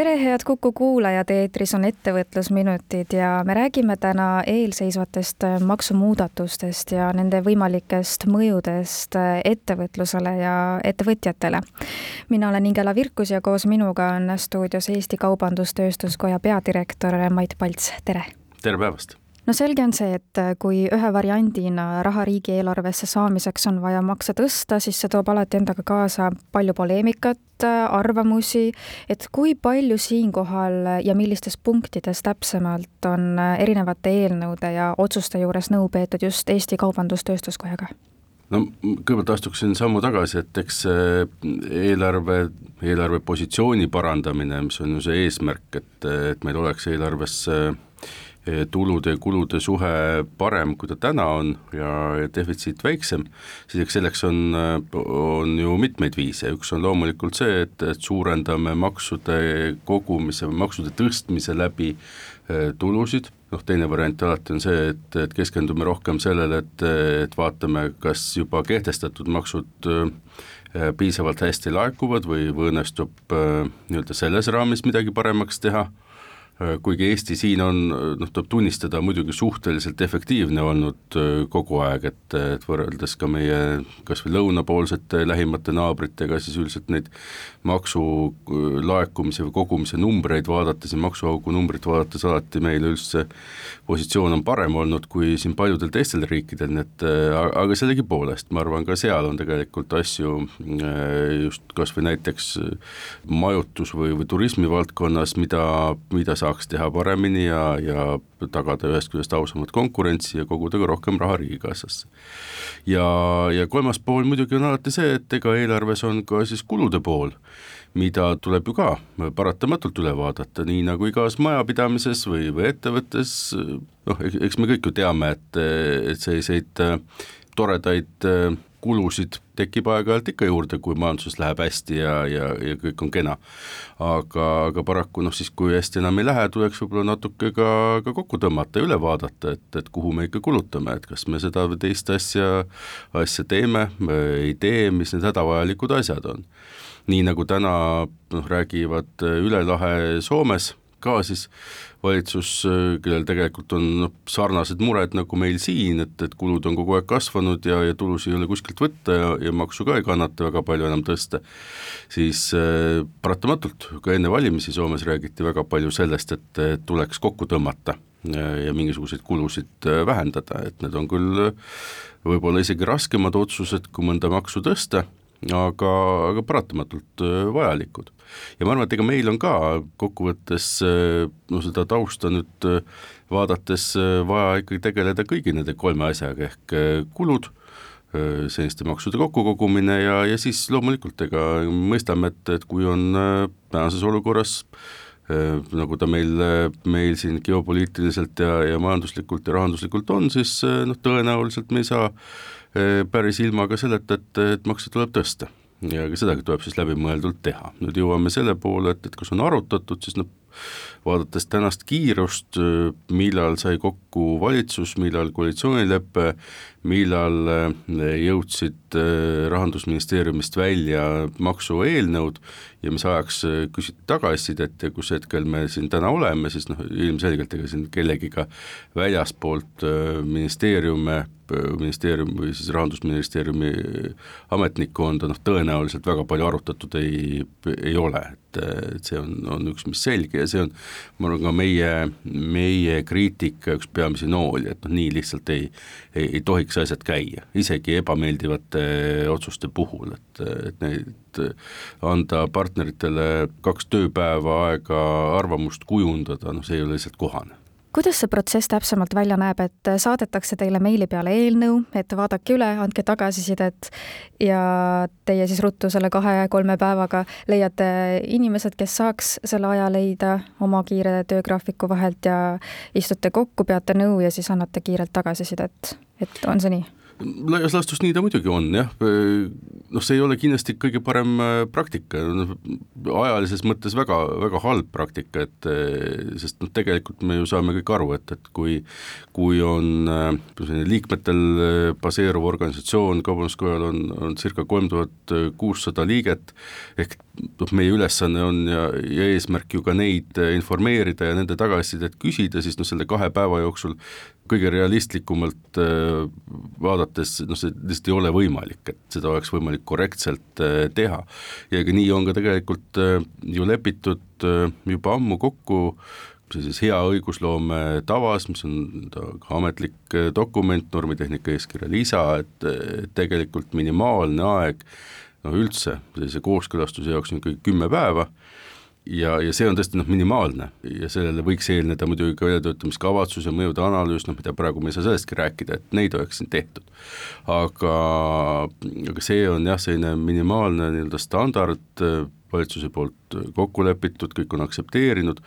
tere, head Kuku kuulajad, eetris on Ettevõtlusminutid ja me räägime täna eelseisvatest maksumuudatustest ja nende võimalikest mõjudest ettevõtlusele ja ettevõtjatele. mina olen Ingela Virkus ja koos minuga on stuudios Eesti Kaubandus-Tööstuskoja peadirektor Mait Palts, tere! tere päevast! No selge on see, et kui ühe variandina raha riigieelarvesse saamiseks on vaja makse tõsta, siis see toob alati endaga kaasa palju poleemikat, arvamusi, et kui palju siinkohal ja millistes punktides täpsemalt on erinevate eelnõude ja otsuste juures nõu peetud just Eesti Kaubandus-Tööstuskojaga? no kõigepealt astuksin sammu tagasi, et eks eelarve, eelarve positsiooni parandamine, mis on ju see eesmärk, et, et meil oleks eelarves tulude ja kulude suhe parem, kui ta täna on ja, defitsiit väiksem, siis eks selleks on, on ju mitmeid viise, üks on loomulikult see, et, et suurendame maksude kogumise või maksude tõstmise läbi eh, tulusid, noh teine variant alati on see, et, et keskendume rohkem sellele, et, et vaatame, kas juba kehtestatud maksud eh, piisavalt hästi laekuvad või, või õnnestub eh, nii-öelda selles raamis midagi paremaks teha kuigi Eesti siin on, noh, tuleb tunnistada, muidugi suhteliselt efektiivne olnud äh, kogu aeg, et, et võrreldes ka meie kas või lõunapoolsete lähimate naabritega, siis üldiselt neid maksulaekumise või kogumise numbreid vaadates ja maksuaugu numbrit vaadates alati meil üldse positsioon on parem olnud kui siin paljudel teistel riikidel, nii et äh, aga sellegipoolest ma arvan, ka seal on tegelikult asju just kas või näiteks majutus- või, või turismivaldkonnas, mida, mida saab saaks teha paremini ja, ja tagada ühest küljest ausamat konkurentsi ja koguda ka rohkem raha riigikassasse. ja, ja kolmas pool muidugi on alati see, et ega eelarves on ka siis kulude pool, mida tuleb ju ka paratamatult üle vaadata, nii nagu igas majapidamises või, või ettevõttes, noh, eks me kõik ju teame, et, et selliseid toredaid kulusid tekib aeg-ajalt ikka juurde, kui majanduses läheb hästi ja, ja, ja kõik on kena. aga, aga paraku noh, siis kui hästi enam ei lähe, tuleks võib-olla natuke ka, ka kokku tõmmata ja üle vaadata, et, et kuhu me ikka kulutame, et kas me seda või teist asja, asja teeme, ei tee, mis need hädavajalikud asjad on. nii nagu täna noh, räägivad üle lahe Soomes ka siis valitsus, kellel tegelikult on noh, sarnased mured nagu meil siin, et, et kulud on kogu aeg kasvanud ja, ja tulusid ei ole kuskilt võtta ja, ja maksu ka ei kannata väga palju enam tõsta, siis äh, paratamatult ka enne valimisi Soomes räägiti väga palju sellest, et tuleks kokku tõmmata ja, ja mingisuguseid kulusid äh, vähendada, et need on küll võib-olla isegi raskemad otsused, kui mõnda maksu tõsta aga, aga paratamatult äh, vajalikud. ja ma arvan, et ega meil on ka kokkuvõttes äh, no seda tausta nüüd äh, vaadates vaja ikkagi tegeleda kõigi nende kolme asjaga, ehk kulud, selliste maksude kokkukogumine ja, ja siis loomulikult ega mõistame, et, et kui on tänases olukorras nagu ta meil, meil siin geopoliitiliselt ja, ja majanduslikult ja rahanduslikult on, siis noh, tõenäoliselt me ei saa Äh, päris ilma ka selleta, et, et makse tuleb tõsta ja ka sedagi tuleb siis läbimõeldult teha. nüüd jõuame selle poole, et, et kas on arutatud, siis noh, vaadates tänast kiirust, millal sai kokku valitsus, millal koalitsioonilepe, millal eh, jõudsid eh, Rahandusministeeriumist välja maksueelnõud ja mis ajaks eh, küsiti tagasisidet ja kus hetkel me siin täna oleme, siis noh, ilmselgelt ega siin kellegiga väljaspoolt ministeeriume, ministeerium või siis Rahandusministeeriumi ametnikkonda noh, tõenäoliselt väga palju arutatud ei, ei ole, et, et see on, on üks, mis selge ja see on, ma arvan, ka meie, meie kriitika üks peamisi nooli, et noh, nii lihtsalt ei, ei, ei tohiks asjad käia, isegi ebameeldivate otsuste puhul, et, et neid anda partneritele kaks tööpäeva aega arvamust kujundada, noh, see ei ole lihtsalt kohane kuidas see protsess täpsemalt välja näeb, et saadetakse teile meili peale eelnõu, et vaadake üle, andke tagasisidet ja teie siis ruttu selle kahe-kolme päevaga leiate inimesed, kes saaks selle aja leida oma kiire töögraafiku vahelt ja istute kokku, peate nõu ja siis annate kiirelt tagasisidet, et on see nii? Laias laastus nii ta muidugi on jah, noh, see ei ole kindlasti kõige parem äh, praktika, noh ajalises mõttes väga, väga halb praktika, et äh, sest noh, tegelikult me ju saame kõik aru, et, et kui kui on äh, liikmetel baseeruv organisatsioon, Kaubanduskojal on, on circa kolm tuhat kuussada liiget, ehk noh, meie ülesanne on ja, ja eesmärk ju ka neid informeerida ja nende tagasisidet küsida, siis noh, selle kahe päeva jooksul kõige realistlikumalt äh, vaadates noh, see lihtsalt ei ole võimalik, et seda oleks võimalik korrektselt äh, teha. ja ega nii on ka tegelikult äh, ju lepitud juba ammu kokku sellises hea õigusloome tavas, mis on ta ametlik dokument, normitehnika eeskirja lisa, et tegelikult minimaalne aeg noh üldse sellise kooskõlastuse jaoks on ikkagi kümme päeva ja, ja see on tõesti noh, minimaalne ja sellele võiks eelneda muidugi ka väljatöötamiskavatsus ja mõjude analüüs, noh mida praegu me ei saa sellestki rääkida, et neid oleks siin tehtud. aga, aga see on jah, selline minimaalne nii-öelda standard valitsuse poolt kokku lepitud, kõik on aktsepteerinud,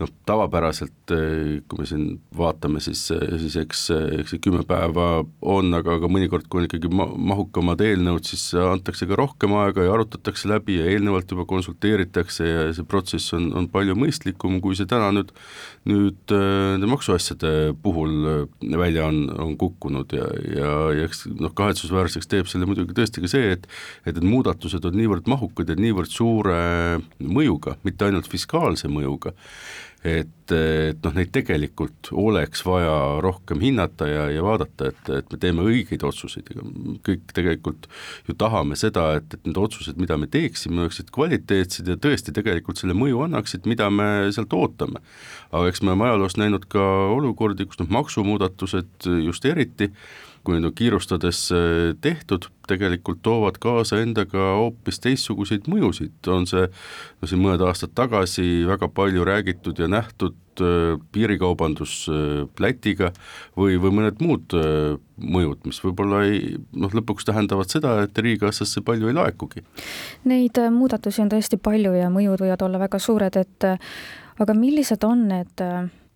noh tavapäraselt kui me siin vaatame, siis, siis eks, eks see kümme päeva on, aga, aga mõnikord, kui on ikkagi ma-, mahukamad eelnõud, siis antakse ka rohkem aega ja arutatakse läbi ja eelnevalt juba konsulteeritakse ja see protsess on, on palju mõistlikum, kui see täna nüüd, nüüd nende maksuasjade puhul välja on, on kukkunud ja, ja, ja eks noh, kahetsusväärseks teeb selle muidugi tõesti ka see, et et need muudatused on niivõrd mahukad ja niivõrd suure mõjuga, mitte ainult fiskaalse mõjuga, et, et noh, neid tegelikult oleks vaja rohkem hinnata ja, ja vaadata, et, et me teeme õigeid otsuseid, ega kõik tegelikult ju tahame seda, et, et need otsused, mida me teeksime, oleksid kvaliteetsed ja tõesti tegelikult selle mõju annaksid, mida me sealt ootame. aga eks me oleme ajaloos näinud ka olukordi, kus noh, maksumuudatused just eriti, kui need on kiirustades äh, tehtud, tegelikult toovad kaasa endaga hoopis teistsuguseid mõjusid, on see no siin mõned aastad tagasi väga palju räägitud ja nähtud äh, piirikaubandus äh, Lätiga või, või mõned muud mõjud, mis võib-olla ei noh, lõpuks tähendavad seda, et riigikassasse palju ei laekugi. Neid muudatusi on tõesti palju ja mõjud võivad olla väga suured, et aga millised on need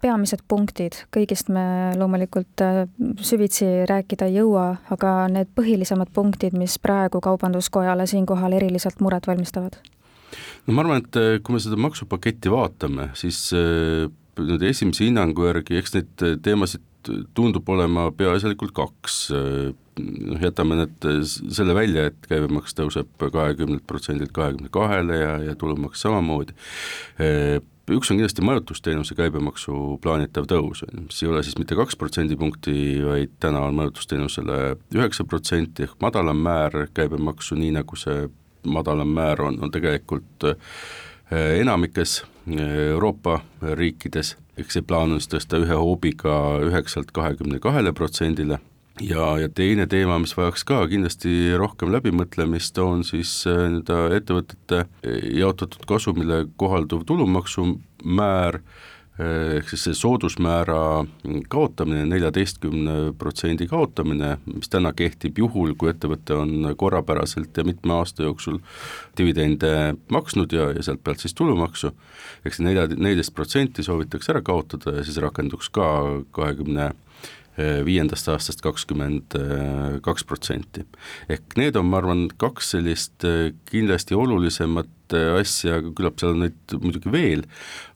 peamised punktid, kõigist me loomulikult äh, süvitsi rääkida ei jõua, aga need põhilisemad punktid, mis praegu Kaubanduskojale siinkohal eriliselt muret valmistavad? no ma arvan, et äh, kui me seda maksupaketti vaatame, siis äh, nüüd esimese hinnangu järgi, eks neid teemasid tundub olema peaasjalikult kaks, noh jätame need, selle välja, et käibemaks tõuseb kahekümnelt protsendilt kahekümne kahele ja, ja tulumaks samamoodi üks on kindlasti majutusteenuse käibemaksu plaanitav tõus, mis ei ole siis mitte kaks protsendipunkti, vaid täna on majutusteenusele üheksa protsenti ehk madalam määr käibemaksu, nii nagu see madalam määr on, on tegelikult eh, enamikes eh, Euroopa riikides, eks see plaan on siis tõsta ühe hoobiga üheksalt kahekümne kahele protsendile ja, ja teine teema, mis vajaks ka kindlasti rohkem läbimõtlemist, on siis äh, nii-öelda ettevõtete jaotatud kasumile kohalduv tulumaksumäär, äh, ehk siis see soodusmäära kaotamine, neljateistkümne protsendi kaotamine, mis täna kehtib juhul, kui ettevõte on korrapäraselt ja mitme aasta jooksul dividende maksnud ja, ja sealt pealt siis tulumaksu, eks see nelja, neliteist protsenti soovitakse ära kaotada ja siis rakenduks ka kahekümne 20 viiendast aastast kakskümmend kaks protsenti. ehk need on, ma arvan, kaks sellist äh, kindlasti olulisemat asja, küllap seal on neid muidugi veel,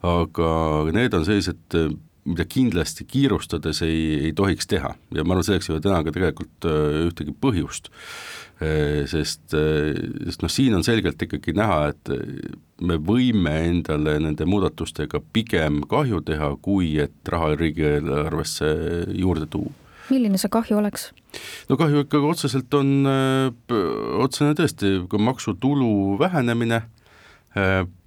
aga need on sellised, mida kindlasti kiirustades ei, ei tohiks teha ja ma arvan, selleks ei ole täna ka tegelikult ühtegi põhjust Äh, sest, äh, sest noh, siin on selgelt ikkagi näha, et äh, me võime endale nende muudatustega pigem kahju teha, kui et raha riigieelarvesse juurde tuua. milline see kahju oleks? no kahju ikkagi otseselt on otsene tõesti maksutulu vähenemine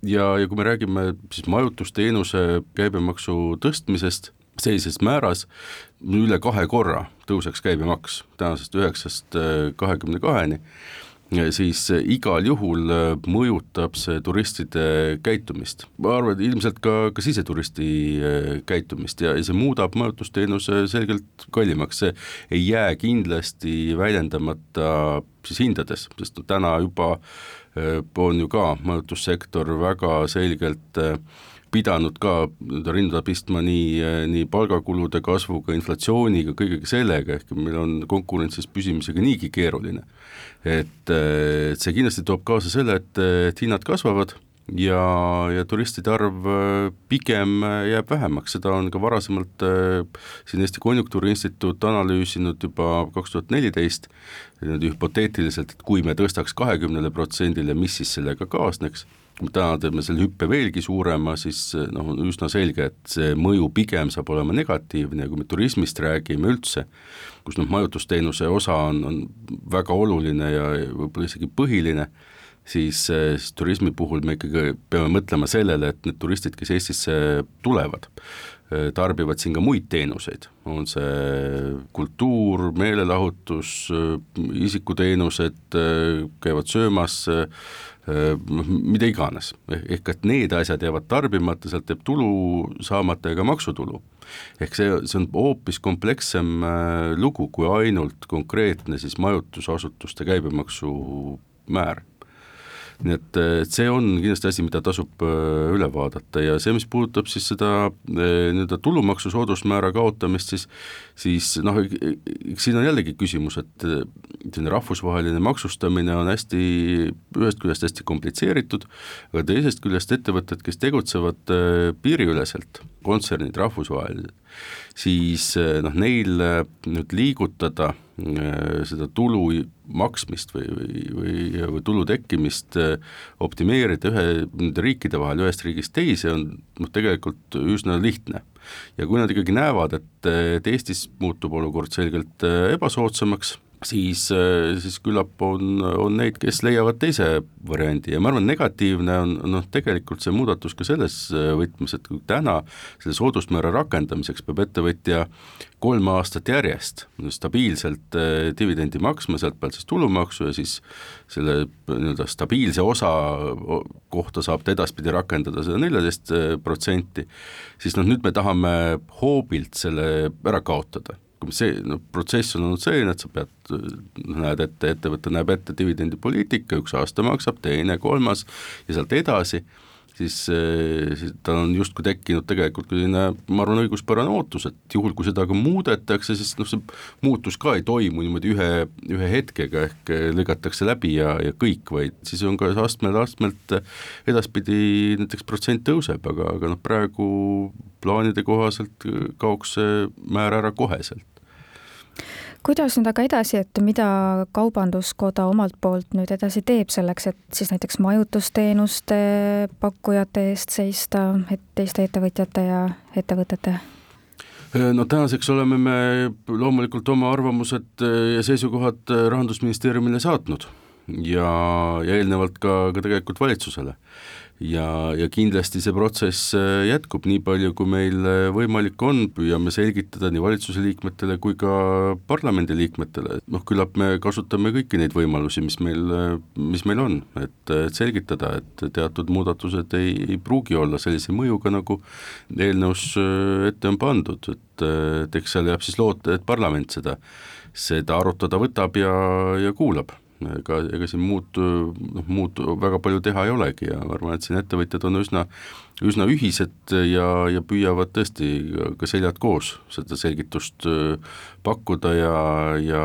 ja, ja kui me räägime siis majutusteenuse käibemaksu tõstmisest sellises määras üle kahe korra tõuseks käibemaks tänasest üheksast äh, kahekümne kaheni, siis äh, igal juhul äh, mõjutab see turistide käitumist. ma arvan, et ilmselt ka, ka siseturisti käitumist ja, ja see muudab majutusteenuse selgelt kallimaks, see ei jää kindlasti väljendamata siis hindades, sest no täna juba on ju ka majutussektor väga selgelt pidanud ka rinda pistma nii, nii palgakulude kasvuga, inflatsiooniga, kõigega sellega, ehk meil on konkurentsis püsimisega niigi keeruline. et, et see kindlasti toob kaasa selle, et, et hinnad kasvavad ja, ja turistide arv pigem jääb vähemaks, seda on ka varasemalt siin Eesti Konjunktuuriinstituut analüüsinud juba kaks tuhat neliteist, niimoodi hüpoteetiliselt, et kui me tõstaks kahekümnele protsendile, mis siis sellega kaasneks, kui me täna teeme selle hüppe veelgi suurema, siis noh, on üsna selge, et see mõju pigem saab olema negatiivne ja kui me turismist räägime üldse, kus noh, majutusteenuse osa on, on väga oluline ja võib-olla isegi põhiline siis, eh, siis turismi puhul me ikkagi peame mõtlema sellele, et need turistid, kes Eestisse tulevad, eh, tarbivad siin ka muid teenuseid, on see kultuur, meelelahutus, eh, isikuteenused, käivad söömas, noh, mida iganes, ehk et need asjad jäävad tarbimata, sealt jääb tulu saamata ja ka maksutulu. ehk see, see on hoopis komplekssem lugu kui ainult konkreetne siis majutusasutuste käibemaksu määr nii et, et see on kindlasti asi, mida tasub äh, üle vaadata. Ja see, mis puudutab siis seda äh, nii-öelda tulumaksu soodusmäära kaotamist, siis siis noh, siin on jällegi küsimus, et äh, selline rahvusvaheline maksustamine on hästi, ühest küljest hästi komplitseeritud, aga teisest küljest ettevõtted, kes tegutsevad piiriüleselt, kontsernid rahvusvahelised, siis noh, neil nüüd liigutada Äh, seda tulu maksmist või, või, või, või tulu tekkimist äh, optimeerida ühe, nende riikide vahel ühest riigist teise on noh, tegelikult üsna lihtne. ja kui nad ikkagi näevad, et, et Eestis muutub olukord selgelt äh, ebasoodsamaks, siis, siis küllap on, on neid, kes leiavad teise variandi. Ja ma arvan, negatiivne on noh, tegelikult see muudatus ka selles võtmes, et kui täna selle soodusmäära rakendamiseks peab ettevõtja kolm aastat järjest stabiilselt eh, dividendi maksma, sealt pealt siis tulumaksu ja siis selle nii-öelda stabiilse osa kohta saab ta edaspidi rakendada seda neljateist protsenti, siis noh, nüüd me tahame hoobilt selle ära kaotada see noh, protsess on olnud selline, et sa pead, näed ette, ettevõte näeb ette dividendipoliitika, üks aasta maksab, teine, kolmas ja sealt edasi siis, siis tal on justkui tekkinud tegelikult selline, ma arvan, õiguspärane ootus, et juhul, kui seda ka muudetakse, siis noh, see muutus ka ei toimu niimoodi ühe, ühe hetkega, ehk lõigatakse läbi ja, ja kõik, vaid siis on ka astmel-astmelt edaspidi näiteks protsent tõuseb, aga, aga noh, praegu plaanide kohaselt kaoks see määr ära koheselt kuidas nüüd aga edasi, et mida Kaubanduskoda omalt poolt nüüd edasi teeb selleks, et siis näiteks majutusteenuste pakkujate eest seista, et teiste ettevõtjate ja ettevõtete? no tänaseks oleme me loomulikult oma arvamused ja seisukohad Rahandusministeeriumile saatnud ja, ja eelnevalt ka, ka tegelikult valitsusele ja, ja kindlasti see protsess äh, jätkub nii palju, kui meil äh, võimalik on, püüame selgitada nii valitsuse liikmetele kui ka parlamendi liikmetele, noh küllap me kasutame kõiki neid võimalusi, mis meil, äh, mis meil on, et, et selgitada, et teatud muudatused ei, ei pruugi olla sellise mõjuga, nagu eelnõus ette on pandud, et, et eks seal jääb siis loota, et parlament seda, seda arutada võtab ja, ja kuulab ega, ega siin muud, noh muud väga palju teha ei olegi ja ma arvan, et siin ettevõtjad on üsna, üsna ühised ja, ja püüavad tõesti ka seljad koos seda selgitust äh, pakkuda ja, ja,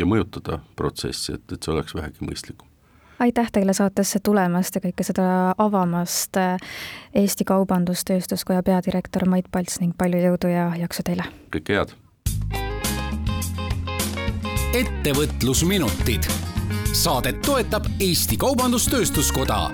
ja mõjutada protsessi, et, et see oleks vähegi mõistlikum aitäh teile saatesse tulemast ja kõike seda avamast, Eesti Kaubandus-Tööstuskoja peadirektor Mait Palts ning palju jõudu ja jaksu teile! kõike head! ettevõtlusminutid. Saadet toetab Eesti Kaubandus-Tööstuskoda